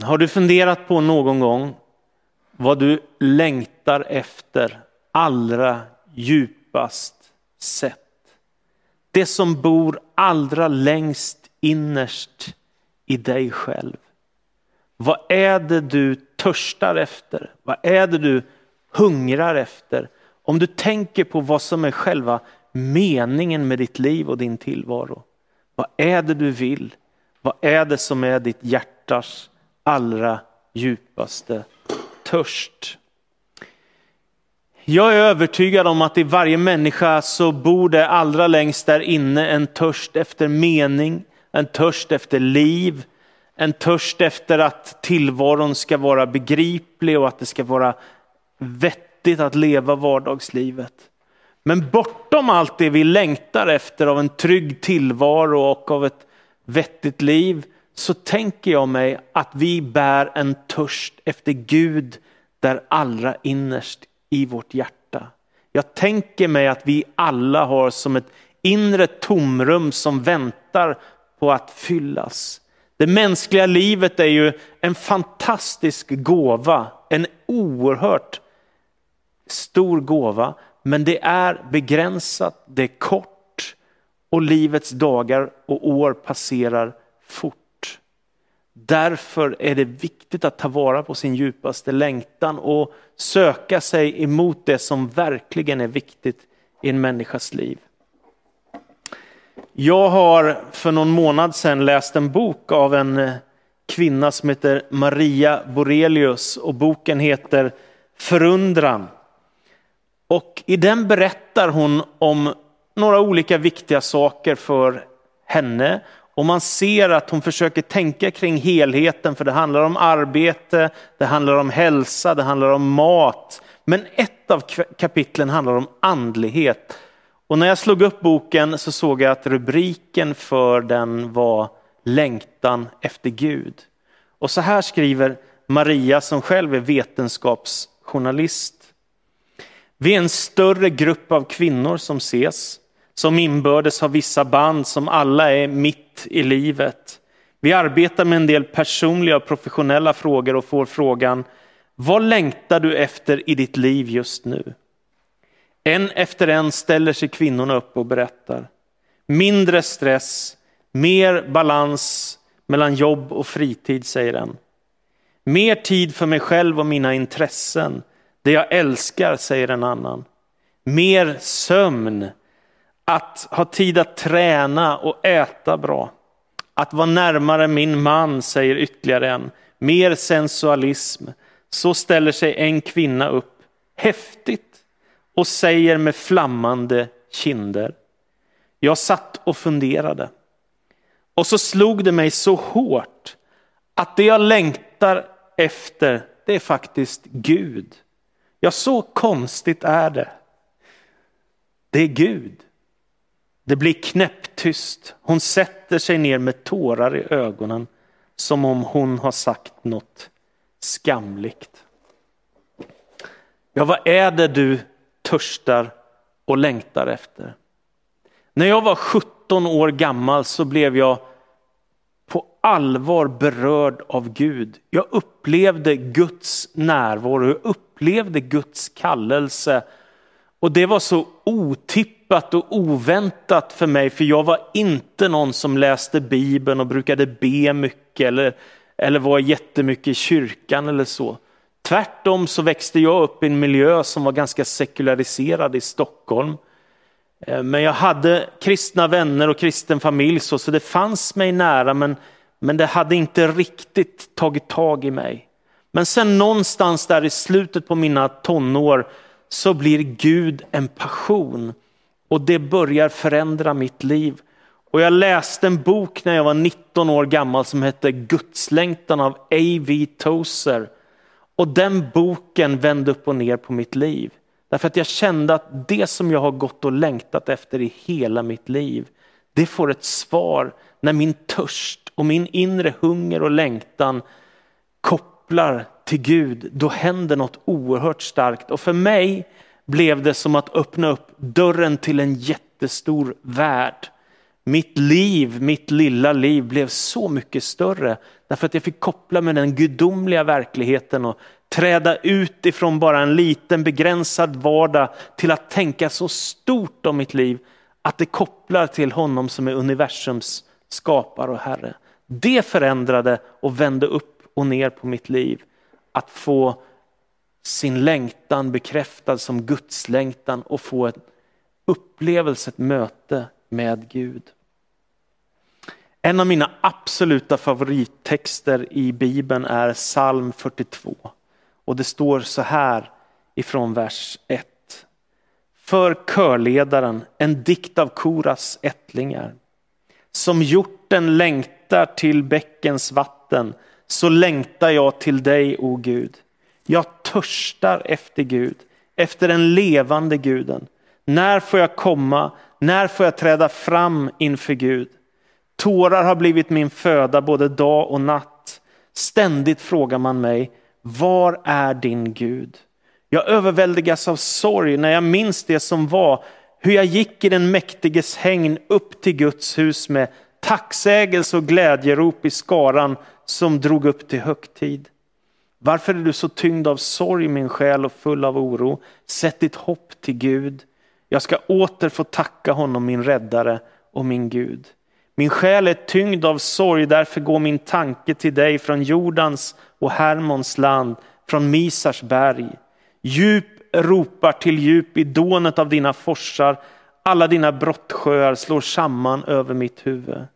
Har du funderat på någon gång vad du längtar efter allra djupast sett? Det som bor allra längst innerst i dig själv. Vad är det du törstar efter? Vad är det du hungrar efter? Om du tänker på vad som är själva meningen med ditt liv och din tillvaro. Vad är det du vill? Vad är det som är ditt hjärtas allra djupaste törst? Jag är övertygad om att i varje människa så bor det allra längst där inne en törst efter mening, en törst efter liv, en törst efter att tillvaron ska vara begriplig och att det ska vara vettigt att leva vardagslivet. Men bortom allt det vi längtar efter av en trygg tillvaro och av ett vettigt liv så tänker jag mig att vi bär en törst efter Gud där allra innerst i vårt hjärta. Jag tänker mig att vi alla har som ett inre tomrum som väntar på att fyllas. Det mänskliga livet är ju en fantastisk gåva, en oerhört stor gåva. Men det är begränsat, det är kort och livets dagar och år passerar fort. Därför är det viktigt att ta vara på sin djupaste längtan och söka sig emot det som verkligen är viktigt i en människas liv. Jag har för någon månad sedan läst en bok av en eh, kvinna som heter Maria Borelius och boken heter Förundran. Och i den berättar hon om några olika viktiga saker för henne. Och man ser att hon försöker tänka kring helheten för det handlar om arbete, det handlar om hälsa, det handlar om mat. Men ett av kapitlen handlar om andlighet. Och när jag slog upp boken så såg jag att rubriken för den var Längtan efter Gud. Och så här skriver Maria som själv är vetenskapsjournalist. Vi är en större grupp av kvinnor som ses, som inbördes har vissa band som alla är mitt i livet. Vi arbetar med en del personliga och professionella frågor och får frågan, vad längtar du efter i ditt liv just nu? En efter en ställer sig kvinnorna upp och berättar. Mindre stress, mer balans mellan jobb och fritid, säger en. Mer tid för mig själv och mina intressen. Det jag älskar, säger en annan. Mer sömn, att ha tid att träna och äta bra. Att vara närmare min man, säger ytterligare en. Mer sensualism. Så ställer sig en kvinna upp. Häftigt och säger med flammande kinder. Jag satt och funderade. Och så slog det mig så hårt att det jag längtar efter, det är faktiskt Gud. Ja, så konstigt är det. Det är Gud. Det blir knäpptyst. Hon sätter sig ner med tårar i ögonen som om hon har sagt något skamligt. Ja, vad är det du törstar och längtar efter? När jag var 17 år gammal så blev jag på allvar berörd av Gud. Jag upplevde Guds närvaro, jag upplevde Guds kallelse. Och det var så otippat och oväntat för mig, för jag var inte någon som läste Bibeln och brukade be mycket eller, eller var jättemycket i kyrkan eller så. Tvärtom så växte jag upp i en miljö som var ganska sekulariserad i Stockholm. Eh, men jag hade kristna vänner och kristen familj så, så det fanns mig nära men, men det hade inte riktigt tagit tag i mig. Men sen någonstans där i slutet på mina tonår så blir Gud en passion och det börjar förändra mitt liv. Och jag läste en bok när jag var 19 år gammal som hette Gudslängtan av A.V. Tozer. Och den boken vände upp och ner på mitt liv. Därför att jag kände att det som jag har gått och längtat efter i hela mitt liv, det får ett svar när min törst och min inre hunger och längtan kopplar till Gud. Då händer något oerhört starkt. Och för mig blev det som att öppna upp dörren till en jättestor värld. Mitt liv, mitt lilla liv blev så mycket större Därför att jag fick koppla med den gudomliga verkligheten och träda ut ifrån bara en liten begränsad vardag till att tänka så stort om mitt liv att det kopplar till honom som är universums skapare och herre. Det förändrade och vände upp och ner på mitt liv. Att få sin längtan bekräftad som Guds längtan och få en upplevelse, ett möte med Gud. En av mina absoluta favorittexter i Bibeln är psalm 42. Och det står så här ifrån vers 1. För körledaren, en dikt av Koras ättlingar. Som hjorten längtar till bäckens vatten, så längtar jag till dig, o Gud. Jag törstar efter Gud, efter den levande guden. När får jag komma? När får jag träda fram inför Gud? Tårar har blivit min föda både dag och natt. Ständigt frågar man mig, var är din Gud? Jag överväldigas av sorg när jag minns det som var, hur jag gick i den mäktiges hägn upp till Guds hus med tacksägelse och glädjerop i skaran som drog upp till högtid. Varför är du så tyngd av sorg min själ och full av oro? Sätt ditt hopp till Gud. Jag ska åter få tacka honom min räddare och min Gud. Min själ är tyngd av sorg, därför går min tanke till dig från Jordans och Hermons land, från Misars berg. Djup ropar till djup i dånet av dina forsar, alla dina brottsjöar slår samman över mitt huvud.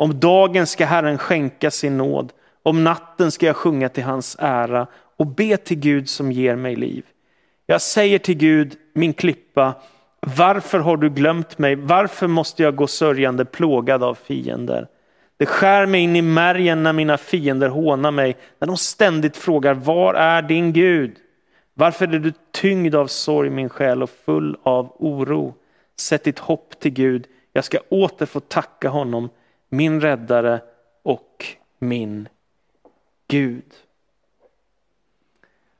Om dagen ska Herren skänka sin nåd, om natten ska jag sjunga till hans ära och be till Gud som ger mig liv. Jag säger till Gud, min klippa, varför har du glömt mig? Varför måste jag gå sörjande plågad av fiender? Det skär mig in i märgen när mina fiender hånar mig, när de ständigt frågar, var är din Gud? Varför är du tyngd av sorg min själ och full av oro? Sätt ditt hopp till Gud, jag ska åter få tacka honom, min räddare och min Gud.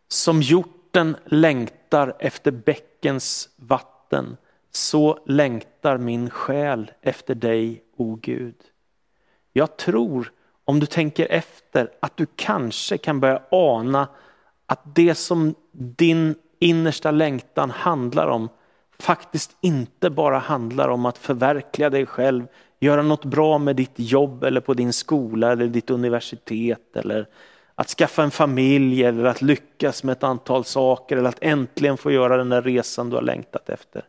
Som hjorten längtar efter bäckens vatten, så längtar min själ efter dig, o Gud. Jag tror, om du tänker efter, att du kanske kan börja ana att det som din innersta längtan handlar om faktiskt inte bara handlar om att förverkliga dig själv, göra något bra med ditt jobb eller på din skola eller ditt universitet eller att skaffa en familj eller att lyckas med ett antal saker eller att äntligen få göra den där resan du har längtat efter.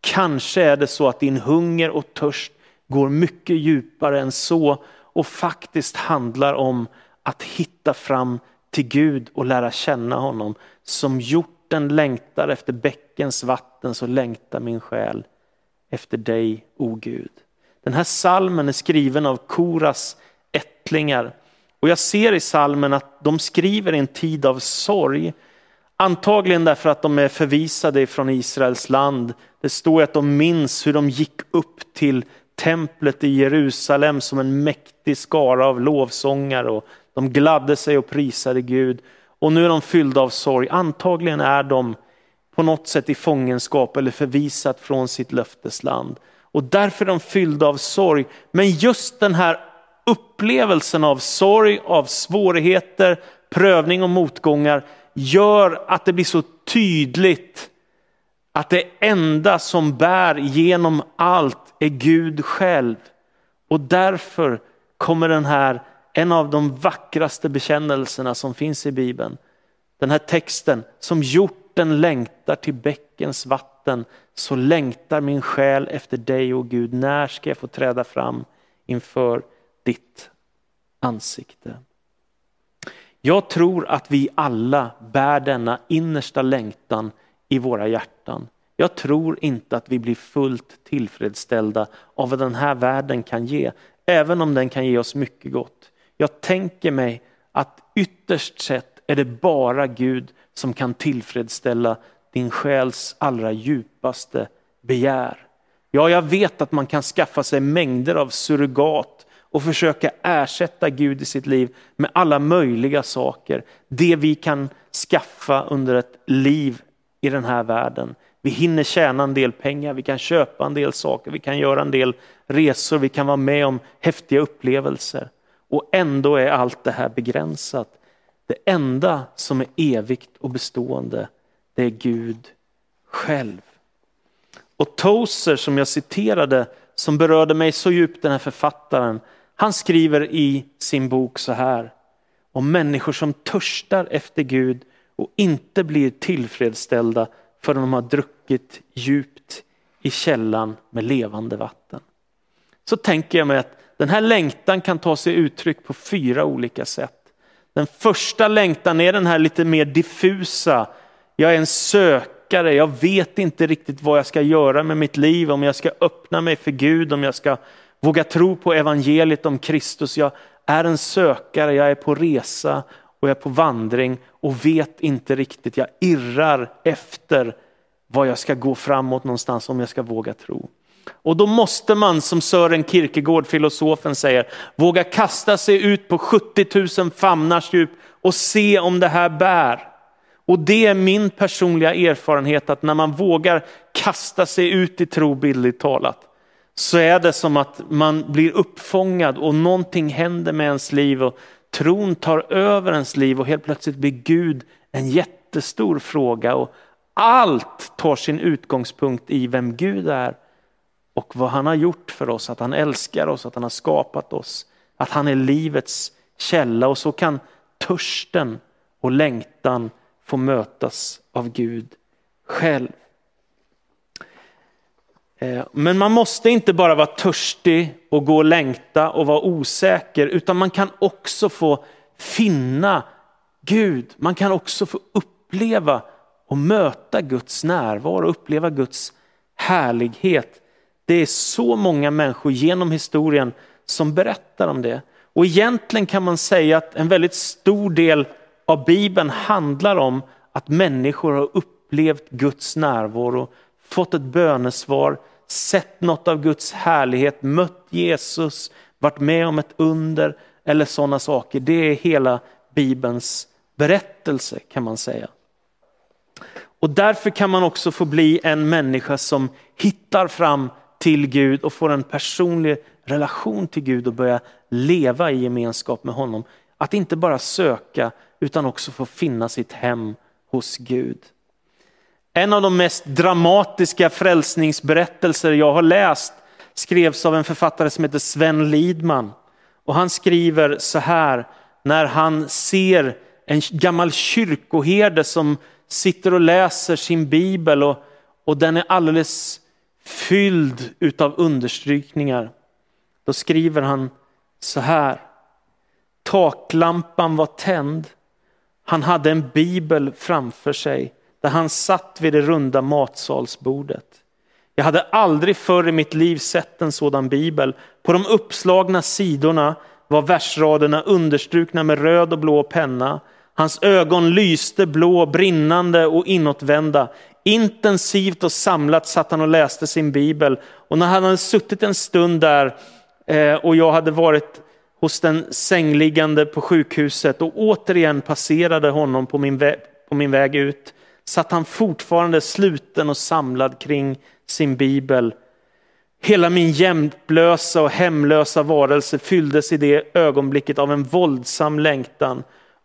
Kanske är det så att din hunger och törst går mycket djupare än så och faktiskt handlar om att hitta fram till Gud och lära känna honom. Som hjorten längtar efter bäckens vatten så längtar min själ efter dig, o Gud. Den här salmen är skriven av Koras ättlingar. Och jag ser i salmen att de skriver i en tid av sorg. Antagligen därför att de är förvisade från Israels land. Det står att de minns hur de gick upp till templet i Jerusalem som en mäktig skara av lovsångare. Och de gladde sig och prisade Gud. Och nu är de fyllda av sorg. Antagligen är de på något sätt i fångenskap eller förvisat från sitt löftesland. Och därför är de fyllda av sorg. Men just den här upplevelsen av sorg, av svårigheter, prövning och motgångar gör att det blir så tydligt att det enda som bär genom allt är Gud själv. Och därför kommer den här, en av de vackraste bekännelserna som finns i Bibeln. Den här texten, som gjort hjorten längtar till bäckens vatten, så längtar min själ efter dig, och Gud. När ska jag få träda fram inför ditt ansikte? Jag tror att vi alla bär denna innersta längtan i våra hjärtan. Jag tror inte att vi blir fullt tillfredsställda av vad den här världen kan ge, även om den kan ge oss mycket gott. Jag tänker mig att ytterst sett är det bara Gud som kan tillfredsställa din själs allra djupaste begär. Ja, jag vet att man kan skaffa sig mängder av surrogat och försöka ersätta Gud i sitt liv med alla möjliga saker. Det vi kan skaffa under ett liv i den här världen. Vi hinner tjäna en del pengar, vi kan köpa en del saker, vi kan göra en del resor, vi kan vara med om häftiga upplevelser. Och ändå är allt det här begränsat. Det enda som är evigt och bestående, det är Gud själv. Och Tozer som jag citerade, som berörde mig så djupt, den här författaren, han skriver i sin bok så här om människor som törstar efter Gud och inte blir tillfredsställda förrän de har druckit djupt i källan med levande vatten. Så tänker jag mig att den här längtan kan ta sig uttryck på fyra olika sätt. Den första längtan är den här lite mer diffusa, jag är en sökare, jag vet inte riktigt vad jag ska göra med mitt liv, om jag ska öppna mig för Gud, om jag ska våga tro på evangeliet om Kristus. Jag är en sökare, jag är på resa och jag är på vandring och vet inte riktigt, jag irrar efter vad jag ska gå framåt någonstans om jag ska våga tro. Och då måste man, som Sören Kierkegaard, filosofen, säger, våga kasta sig ut på 70 000 famnars djup och se om det här bär. Och det är min personliga erfarenhet att när man vågar kasta sig ut i tro, bildligt talat, så är det som att man blir uppfångad och någonting händer med ens liv och tron tar över ens liv och helt plötsligt blir Gud en jättestor fråga och allt tar sin utgångspunkt i vem Gud är och vad han har gjort för oss, att han älskar oss, att han har skapat oss, att han är livets källa och så kan törsten och längtan få mötas av Gud själv. Eh, men man måste inte bara vara törstig och gå och längta och vara osäker, utan man kan också få finna Gud. Man kan också få uppleva och möta Guds närvaro, uppleva Guds härlighet. Det är så många människor genom historien som berättar om det. Och egentligen kan man säga att en väldigt stor del av Bibeln handlar om att människor har upplevt Guds närvaro, fått ett bönesvar, sett något av Guds härlighet, mött Jesus, varit med om ett under eller sådana saker. Det är hela Bibelns berättelse kan man säga. Och därför kan man också få bli en människa som hittar fram till Gud och får en personlig relation till Gud och börja leva i gemenskap med honom. Att inte bara söka utan också få finna sitt hem hos Gud. En av de mest dramatiska frälsningsberättelser jag har läst skrevs av en författare som heter Sven Lidman. Och han skriver så här när han ser en gammal kyrkoherde som sitter och läser sin bibel och, och den är alldeles fylld utav understrykningar. Då skriver han så här. Taklampan var tänd. Han hade en bibel framför sig där han satt vid det runda matsalsbordet. Jag hade aldrig förr i mitt liv sett en sådan bibel. På de uppslagna sidorna var versraderna understrukna med röd och blå penna. Hans ögon lyste blå, brinnande och inåtvända. Intensivt och samlat satt han och läste sin bibel. Och när han hade suttit en stund där eh, och jag hade varit hos den sängliggande på sjukhuset och återigen passerade honom på min, vä på min väg ut, satt han fortfarande sluten och samlad kring sin bibel. Hela min jämtlösa och hemlösa varelse fylldes i det ögonblicket av en våldsam längtan.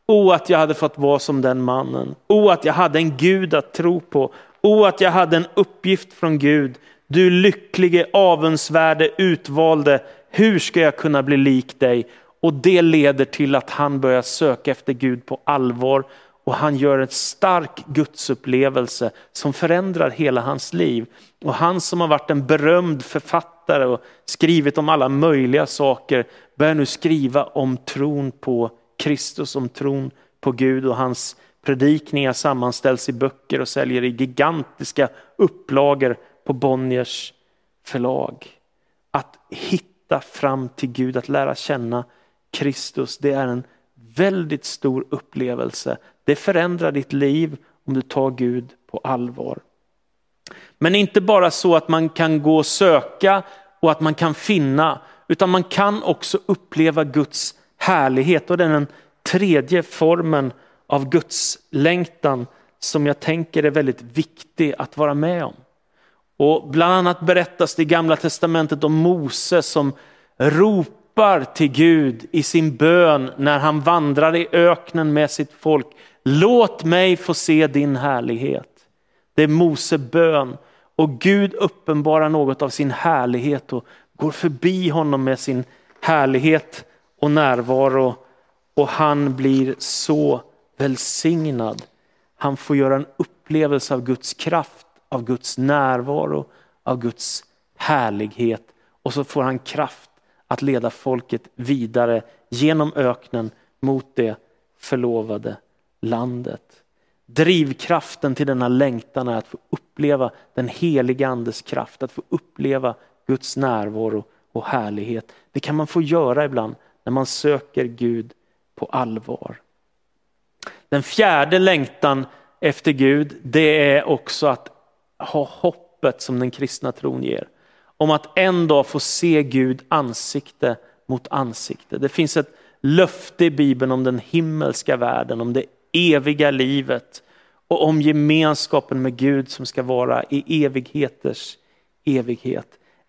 O att jag hade fått vara som den mannen. O att jag hade en Gud att tro på. O att jag hade en uppgift från Gud. Du lycklige, avundsvärde, utvalde. Hur ska jag kunna bli lik dig? Och det leder till att han börjar söka efter Gud på allvar och han gör en stark gudsupplevelse som förändrar hela hans liv. Och han som har varit en berömd författare och skrivit om alla möjliga saker börjar nu skriva om tron på Kristus, om tron på Gud och hans predikningar sammanställs i böcker och säljer i gigantiska upplagor på Bonniers förlag. Att hitta fram till Gud, att lära känna Kristus, det är en väldigt stor upplevelse. Det förändrar ditt liv om du tar Gud på allvar. Men inte bara så att man kan gå och söka och att man kan finna, utan man kan också uppleva Guds härlighet. Och det är den tredje formen av Guds längtan som jag tänker är väldigt viktig att vara med om. Och bland annat berättas det i gamla testamentet om Mose som ropar ropar till Gud i sin bön när han vandrar i öknen med sitt folk. Låt mig få se din härlighet. Det är Mose bön och Gud uppenbarar något av sin härlighet och går förbi honom med sin härlighet och närvaro och han blir så välsignad. Han får göra en upplevelse av Guds kraft, av Guds närvaro, av Guds härlighet och så får han kraft att leda folket vidare genom öknen mot det förlovade landet. Drivkraften till denna längtan är att få uppleva den heliga andes kraft, att få uppleva Guds närvaro och härlighet. Det kan man få göra ibland när man söker Gud på allvar. Den fjärde längtan efter Gud, det är också att ha hoppet som den kristna tron ger. Om att en dag få se Gud ansikte mot ansikte. Det finns ett löfte i Bibeln om den himmelska världen, om det eviga livet och om gemenskapen med Gud som ska vara i evigheters evighet.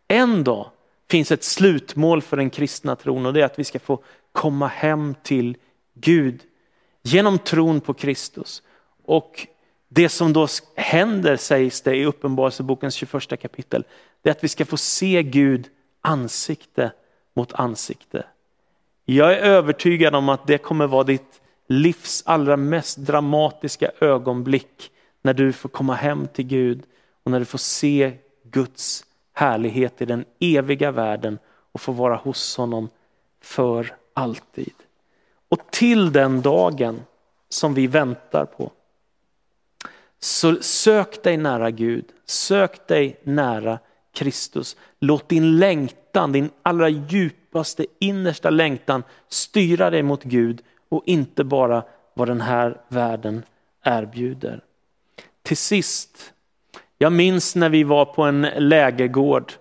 En dag finns ett slutmål för den kristna tron och det är att vi ska få komma hem till Gud genom tron på Kristus. Och det som då händer sägs det i Uppenbarelsebokens 21 kapitel, det är att vi ska få se Gud ansikte mot ansikte. Jag är övertygad om att det kommer vara ditt livs allra mest dramatiska ögonblick när du får komma hem till Gud och när du får se Guds härlighet i den eviga världen och få vara hos honom för alltid. Och till den dagen som vi väntar på, så sök dig nära Gud, sök dig nära Kristus. Låt din längtan, din allra djupaste innersta längtan styra dig mot Gud och inte bara vad den här världen erbjuder. Till sist, jag minns när vi var på en lägergård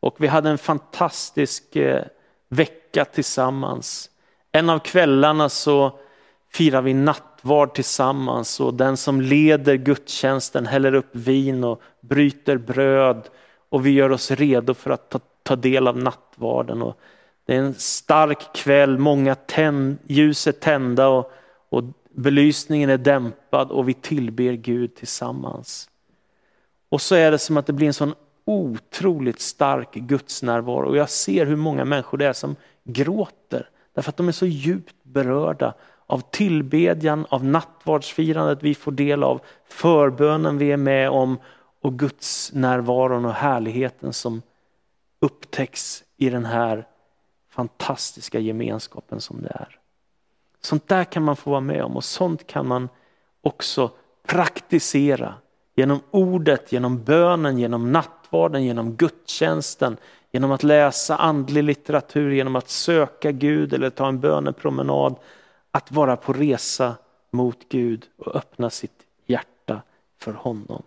och vi hade en fantastisk eh, vecka tillsammans. En av kvällarna så firar vi nattvard tillsammans och den som leder gudstjänsten häller upp vin och bryter bröd och vi gör oss redo för att ta, ta del av nattvarden. Och det är en stark kväll, många tänd, ljus är tända och, och belysningen är dämpad och vi tillber Gud tillsammans. Och så är det som att det blir en sån otroligt stark gudsnärvaro och jag ser hur många människor det är som gråter därför att de är så djupt berörda av tillbedjan, av nattvardsfirandet vi får del av, förbönen vi är med om och Guds närvaron och härligheten som upptäcks i den här fantastiska gemenskapen som det är. Sånt där kan man få vara med om och sånt kan man också praktisera genom ordet, genom bönen, genom nattvarden, genom gudstjänsten, genom att läsa andlig litteratur, genom att söka Gud eller ta en bönepromenad. Att vara på resa mot Gud och öppna sitt hjärta för honom.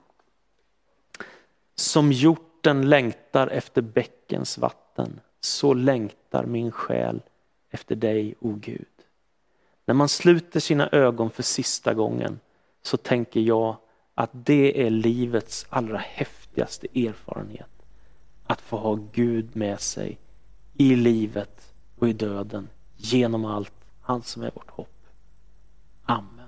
Som hjorten längtar efter bäckens vatten, så längtar min själ efter dig, o Gud. När man sluter sina ögon för sista gången så tänker jag att det är livets allra häftigaste erfarenhet. Att få ha Gud med sig i livet och i döden, genom allt. Han som är vårt hopp. Amen.